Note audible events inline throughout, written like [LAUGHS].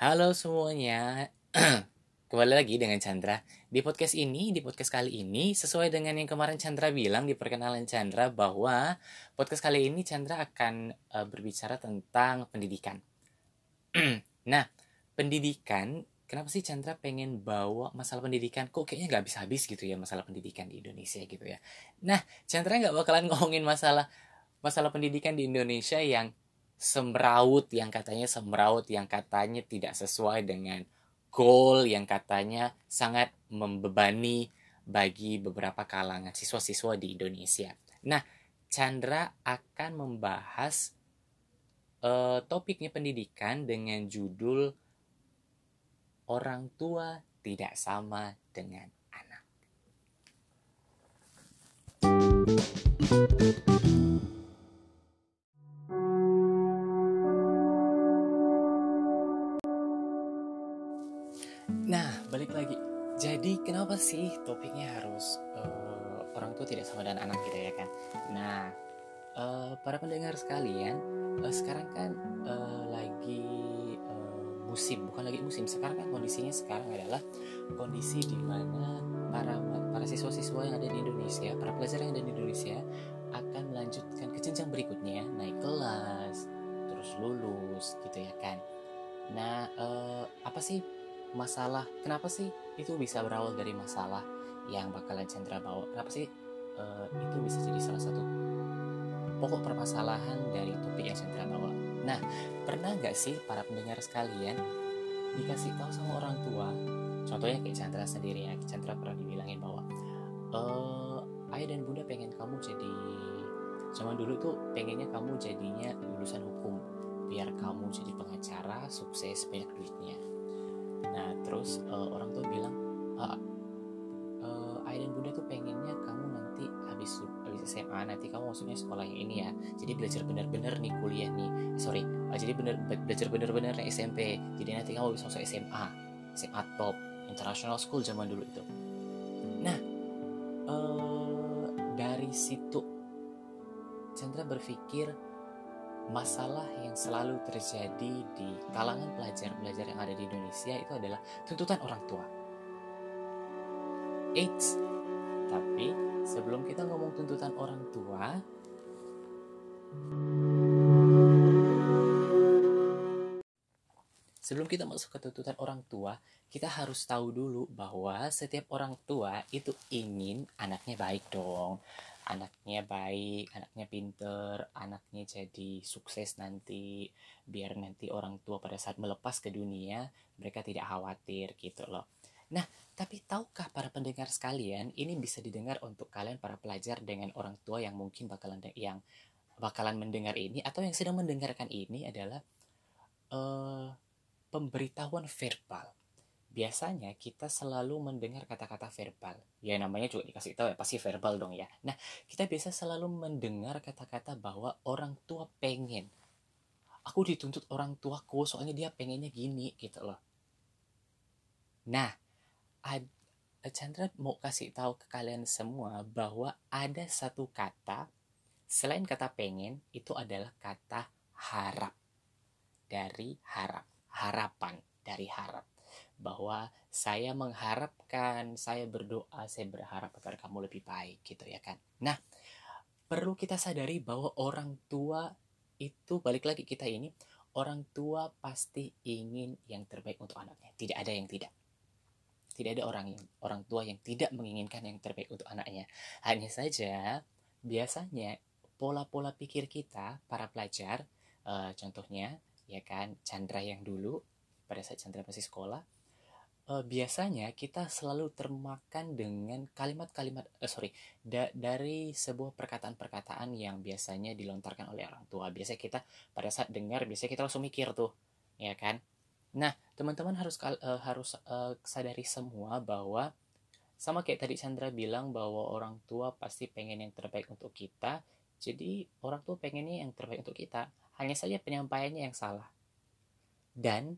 Halo semuanya, [CLEARS THROAT] kembali lagi dengan Chandra. Di podcast ini, di podcast kali ini, sesuai dengan yang kemarin Chandra bilang di perkenalan Chandra bahwa podcast kali ini Chandra akan uh, berbicara tentang pendidikan. [CLEARS THROAT] nah, pendidikan, kenapa sih Chandra pengen bawa masalah pendidikan? Kok kayaknya nggak habis-habis gitu ya masalah pendidikan di Indonesia gitu ya. Nah, Chandra nggak bakalan [LAUGHS] ngomongin masalah masalah pendidikan di Indonesia yang semraut yang katanya semraut yang katanya tidak sesuai dengan goal yang katanya sangat membebani bagi beberapa kalangan siswa-siswa di Indonesia. Nah, Chandra akan membahas uh, topiknya pendidikan dengan judul orang tua tidak sama dengan anak. balik para pendengar sekalian, uh, sekarang kan uh, lagi uh, musim, bukan lagi musim. Sekarang kan kondisinya sekarang adalah kondisi di mana para para siswa-siswa yang ada di Indonesia, para pelajar yang ada di Indonesia akan melanjutkan ke jenjang berikutnya, naik kelas, terus lulus gitu ya kan. Nah, uh, apa sih masalah kenapa sih itu bisa berawal dari masalah yang bakalan Chandra bawa kenapa sih uh, itu bisa jadi salah satu pokok permasalahan dari topik yang Chandra bawa nah pernah nggak sih para pendengar sekalian dikasih tahu sama orang tua? Contohnya kayak Chandra sendiri ya Chandra pernah dibilangin bahwa uh, ayah dan bunda pengen kamu jadi zaman dulu tuh pengennya kamu jadinya lulusan hukum biar kamu jadi pengacara sukses banyak duitnya. Nah terus uh, orang tua bilang uh, ayah dan bunda tuh pengennya kamu nanti habis habis SMA nanti kamu maksudnya sekolah yang ini ya. Jadi belajar benar-benar nih kuliah nih. Sorry uh, jadi bener belajar benar-benar nih SMP jadi nanti kamu bisa masuk SMA SMA top international school zaman dulu itu. Nah uh, dari situ Chandra berpikir masalah yang selalu terjadi di kalangan pelajar-pelajar yang ada di Indonesia itu adalah tuntutan orang tua. Eits, tapi sebelum kita ngomong tuntutan orang tua, sebelum kita masuk ke tuntutan orang tua, kita harus tahu dulu bahwa setiap orang tua itu ingin anaknya baik dong anaknya baik, anaknya pinter, anaknya jadi sukses nanti, biar nanti orang tua pada saat melepas ke dunia mereka tidak khawatir gitu loh. Nah, tapi tahukah para pendengar sekalian, ini bisa didengar untuk kalian para pelajar dengan orang tua yang mungkin bakalan yang bakalan mendengar ini atau yang sedang mendengarkan ini adalah uh, pemberitahuan verbal biasanya kita selalu mendengar kata-kata verbal. Ya namanya juga dikasih tahu ya pasti verbal dong ya. Nah, kita biasa selalu mendengar kata-kata bahwa orang tua pengen. Aku dituntut orang tuaku soalnya dia pengennya gini gitu loh. Nah, Chandra mau kasih tahu ke kalian semua bahwa ada satu kata selain kata pengen itu adalah kata harap. Dari harap, harapan dari harap bahwa saya mengharapkan, saya berdoa, saya berharap agar kamu lebih baik gitu ya kan. Nah, perlu kita sadari bahwa orang tua itu balik lagi kita ini orang tua pasti ingin yang terbaik untuk anaknya. Tidak ada yang tidak. Tidak ada orang yang orang tua yang tidak menginginkan yang terbaik untuk anaknya. Hanya saja biasanya pola-pola pikir kita para pelajar, uh, contohnya ya kan Chandra yang dulu pada saat Chandra masih sekolah uh, biasanya kita selalu termakan dengan kalimat-kalimat uh, sorry da dari sebuah perkataan-perkataan yang biasanya dilontarkan oleh orang tua. Biasanya kita pada saat dengar biasanya kita langsung mikir tuh, ya kan? Nah, teman-teman harus uh, harus uh, sadari semua bahwa sama kayak tadi Chandra bilang bahwa orang tua pasti pengen yang terbaik untuk kita. Jadi orang tua pengennya yang terbaik untuk kita. Hanya saja penyampaiannya yang salah. Dan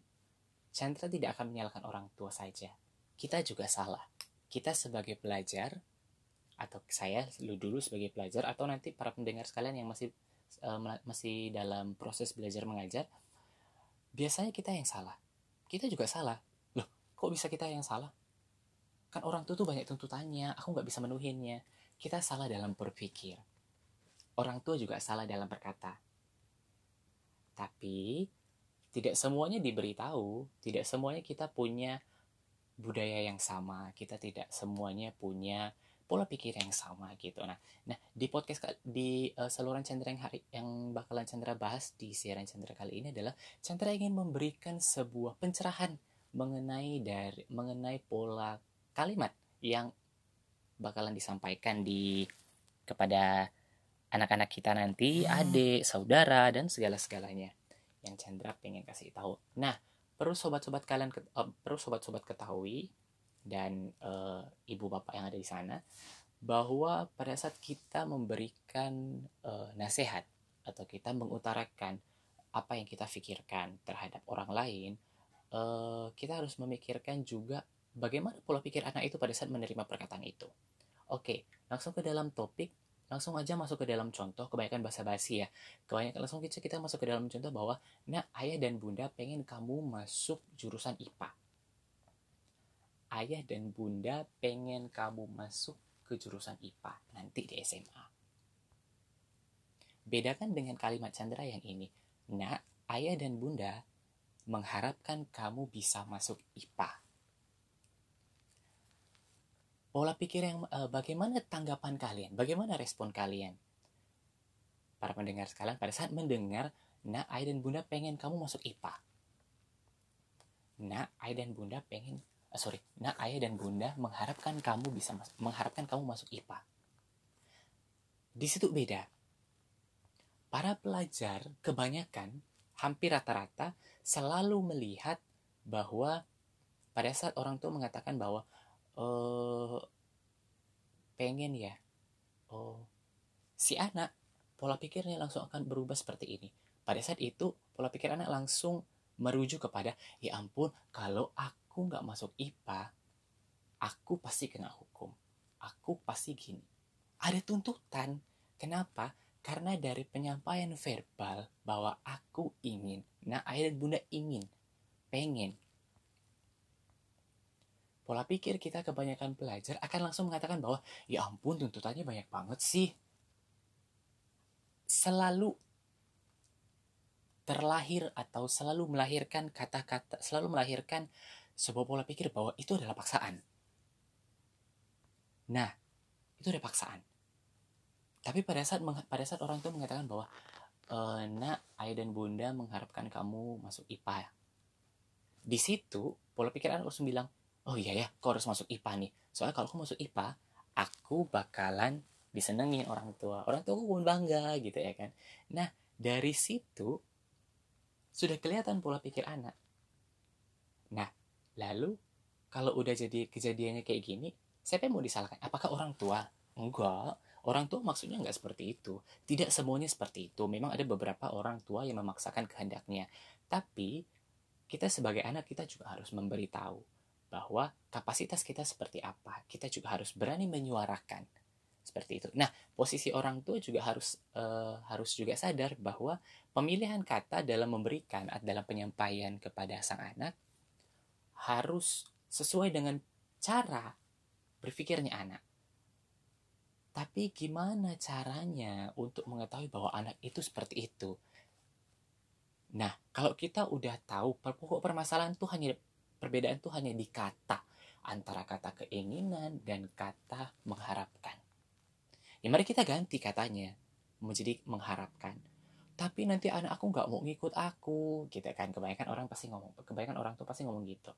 Chandra tidak akan menyalahkan orang tua saja. Kita juga salah. Kita sebagai pelajar, atau saya lu dulu sebagai pelajar, atau nanti para pendengar sekalian yang masih uh, masih dalam proses belajar mengajar, biasanya kita yang salah. kita juga salah. Loh kok bisa kita yang salah? Kan orang tua tuh banyak tuntutannya aku nggak bisa menuhinnya. Kita salah dalam berpikir. Orang tua juga salah dalam berkata. Tapi tidak semuanya diberitahu, tidak semuanya kita punya budaya yang sama, kita tidak semuanya punya pola pikir yang sama gitu. Nah, nah di podcast di uh, saluran Chandra yang hari yang bakalan Chandra bahas di siaran Chandra kali ini adalah Chandra ingin memberikan sebuah pencerahan mengenai dari mengenai pola kalimat yang bakalan disampaikan di kepada anak-anak kita nanti, hmm. adik, saudara dan segala-segalanya yang Chandra pengen kasih tahu. Nah, perlu sobat-sobat kalian uh, perlu sobat-sobat ketahui dan uh, ibu bapak yang ada di sana bahwa pada saat kita memberikan uh, nasihat atau kita mengutarakan apa yang kita pikirkan terhadap orang lain, uh, kita harus memikirkan juga bagaimana pola pikir anak itu pada saat menerima perkataan itu. Oke, langsung ke dalam topik langsung aja masuk ke dalam contoh kebanyakan bahasa basi ya kebanyakan langsung kita kita masuk ke dalam contoh bahwa nah ayah dan bunda pengen kamu masuk jurusan IPA ayah dan bunda pengen kamu masuk ke jurusan IPA nanti di SMA bedakan dengan kalimat Chandra yang ini nah ayah dan bunda mengharapkan kamu bisa masuk IPA pola pikir yang uh, bagaimana tanggapan kalian, bagaimana respon kalian? Para pendengar sekalian pada saat mendengar, nak ayah dan bunda pengen kamu masuk IPA. Nak ayah dan bunda pengen, sorry, nak ayah dan bunda mengharapkan kamu bisa masuk, mengharapkan kamu masuk IPA. Di situ beda. Para pelajar kebanyakan hampir rata-rata selalu melihat bahwa pada saat orang tua mengatakan bahwa uh, pengen ya oh si anak pola pikirnya langsung akan berubah seperti ini pada saat itu pola pikir anak langsung merujuk kepada ya ampun kalau aku nggak masuk IPA aku pasti kena hukum. Aku pasti gini. Ada tuntutan. Kenapa? Karena dari penyampaian verbal bahwa aku ingin. Nah ayah dan bunda ingin. Pengen. Pola pikir kita kebanyakan pelajar akan langsung mengatakan bahwa ya ampun tuntutannya banyak banget sih. Selalu terlahir atau selalu melahirkan kata-kata, selalu melahirkan sebuah pola pikir bahwa itu adalah paksaan. Nah, itu adalah paksaan. Tapi pada saat pada saat orang tua mengatakan bahwa e, nak ayah dan bunda mengharapkan kamu masuk IPA di situ pola pikir anak langsung bilang oh iya ya kau harus masuk IPA nih. Soalnya kalau aku masuk IPA aku bakalan disenengin orang tua. Orang tua aku pun bangga gitu ya kan. Nah dari situ sudah kelihatan pola pikir anak. Nah lalu kalau udah jadi kejadiannya kayak gini siapa yang mau disalahkan? Apakah orang tua? Enggak. Orang tua maksudnya enggak seperti itu. Tidak semuanya seperti itu. Memang ada beberapa orang tua yang memaksakan kehendaknya. Tapi kita sebagai anak kita juga harus memberitahu bahwa kapasitas kita seperti apa. Kita juga harus berani menyuarakan seperti itu. Nah, posisi orang tua juga harus uh, harus juga sadar bahwa pemilihan kata dalam memberikan dalam penyampaian kepada sang anak harus sesuai dengan cara berpikirnya anak. Tapi gimana caranya untuk mengetahui bahwa anak itu seperti itu? Nah, kalau kita udah tahu pokok permasalahan itu hanya Perbedaan itu hanya di kata antara kata keinginan dan kata mengharapkan. Ya mari kita ganti katanya menjadi mengharapkan. Tapi nanti anak aku nggak mau ngikut aku, gitu kan? Kebanyakan orang pasti ngomong, kebanyakan orang tuh pasti ngomong gitu.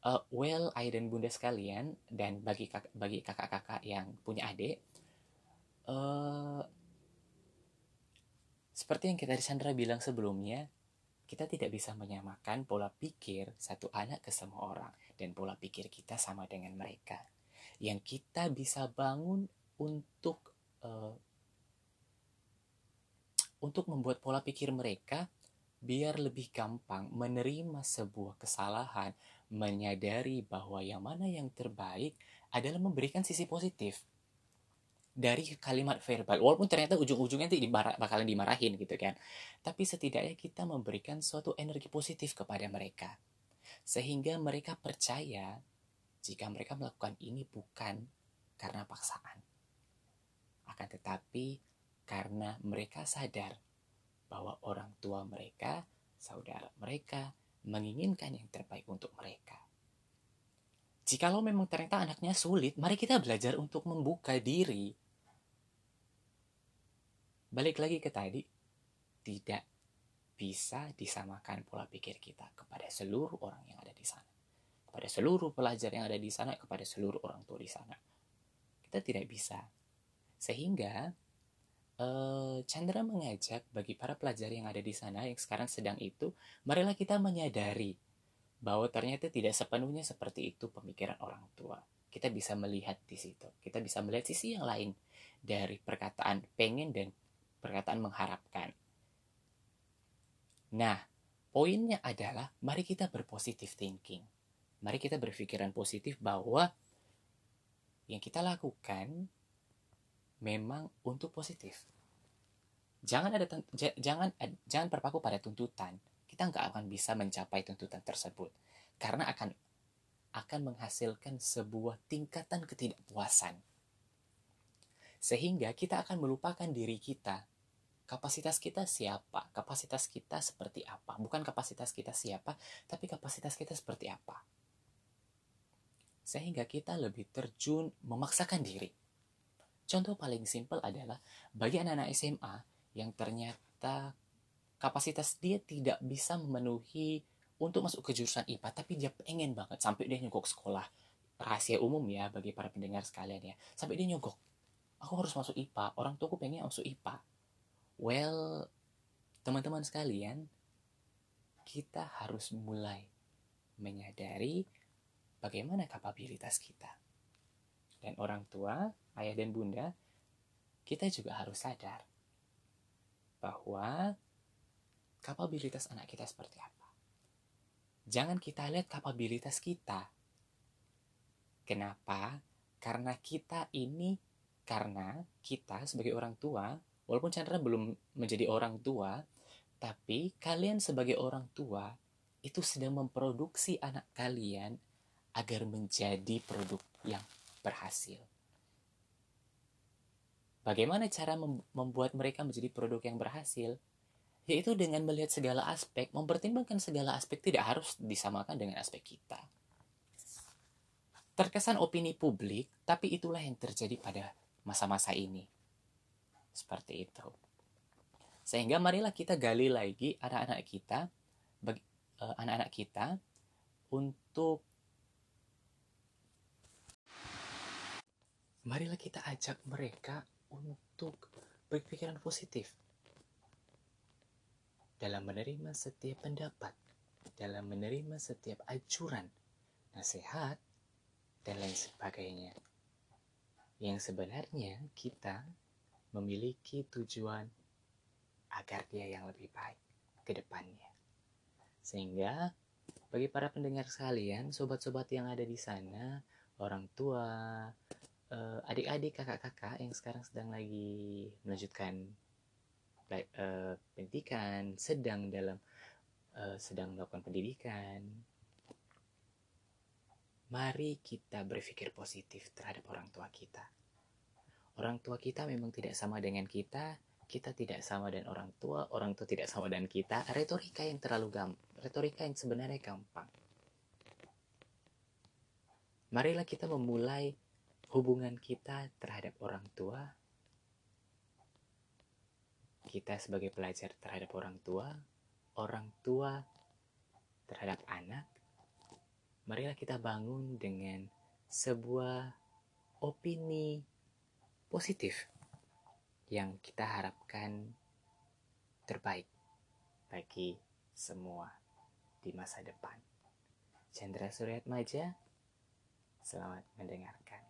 Uh, well, ayah dan bunda sekalian dan bagi kak, bagi kakak-kakak yang punya adik, uh, seperti yang kita Sandra bilang sebelumnya, kita tidak bisa menyamakan pola pikir satu anak ke semua orang dan pola pikir kita sama dengan mereka. Yang kita bisa bangun untuk uh, untuk membuat pola pikir mereka biar lebih gampang menerima sebuah kesalahan, menyadari bahwa yang mana yang terbaik adalah memberikan sisi positif dari kalimat verbal. Walaupun ternyata ujung-ujungnya nanti dimarah, bakalan dimarahin gitu kan. Tapi setidaknya kita memberikan suatu energi positif kepada mereka. Sehingga mereka percaya jika mereka melakukan ini bukan karena paksaan. Akan tetapi karena mereka sadar bahwa orang tua mereka, saudara mereka, menginginkan yang terbaik untuk mereka. Jikalau memang ternyata anaknya sulit, mari kita belajar untuk membuka diri. Balik lagi ke tadi, tidak bisa disamakan pola pikir kita kepada seluruh orang yang ada di sana. Kepada seluruh pelajar yang ada di sana, kepada seluruh orang tua di sana. Kita tidak bisa. Sehingga eh, Chandra mengajak bagi para pelajar yang ada di sana yang sekarang sedang itu, marilah kita menyadari bahwa ternyata tidak sepenuhnya seperti itu pemikiran orang tua. Kita bisa melihat di situ. Kita bisa melihat sisi yang lain dari perkataan pengen dan perkataan mengharapkan. Nah, poinnya adalah mari kita berpositif thinking. Mari kita berpikiran positif bahwa yang kita lakukan memang untuk positif. Jangan ada jangan jangan berpaku pada tuntutan. Kita nggak akan bisa mencapai tuntutan tersebut karena akan akan menghasilkan sebuah tingkatan ketidakpuasan. Sehingga kita akan melupakan diri kita kapasitas kita siapa, kapasitas kita seperti apa. Bukan kapasitas kita siapa, tapi kapasitas kita seperti apa. Sehingga kita lebih terjun memaksakan diri. Contoh paling simpel adalah bagi anak-anak SMA yang ternyata kapasitas dia tidak bisa memenuhi untuk masuk ke jurusan IPA, tapi dia pengen banget sampai dia nyogok sekolah. Rahasia umum ya bagi para pendengar sekalian ya. Sampai dia nyogok. Aku harus masuk IPA, orang tuaku pengen masuk IPA Well, teman-teman sekalian, kita harus mulai menyadari bagaimana kapabilitas kita. Dan orang tua, ayah dan bunda, kita juga harus sadar bahwa kapabilitas anak kita seperti apa. Jangan kita lihat kapabilitas kita. Kenapa? Karena kita ini, karena kita sebagai orang tua Walaupun Chandra belum menjadi orang tua, tapi kalian sebagai orang tua itu sedang memproduksi anak kalian agar menjadi produk yang berhasil. Bagaimana cara membuat mereka menjadi produk yang berhasil? Yaitu dengan melihat segala aspek, mempertimbangkan segala aspek tidak harus disamakan dengan aspek kita. Terkesan opini publik, tapi itulah yang terjadi pada masa-masa ini. Seperti itu. Sehingga marilah kita gali lagi anak-anak kita, uh, anak-anak kita untuk marilah kita ajak mereka untuk berpikiran positif dalam menerima setiap pendapat, dalam menerima setiap ajuran, nasihat, dan lain sebagainya. Yang sebenarnya kita memiliki tujuan agar dia yang lebih baik ke depannya. Sehingga bagi para pendengar sekalian, sobat-sobat yang ada di sana, orang tua, eh, adik-adik, kakak-kakak yang sekarang sedang lagi melanjutkan eh, pendidikan, sedang dalam eh, sedang melakukan pendidikan, mari kita berpikir positif terhadap orang tua kita orang tua kita memang tidak sama dengan kita, kita tidak sama dengan orang tua, orang tua tidak sama dengan kita. Retorika yang terlalu gampang, retorika yang sebenarnya gampang. Marilah kita memulai hubungan kita terhadap orang tua. Kita sebagai pelajar terhadap orang tua, orang tua terhadap anak. Marilah kita bangun dengan sebuah opini positif yang kita harapkan terbaik bagi semua di masa depan. Chandra Suryat Maja, selamat mendengarkan.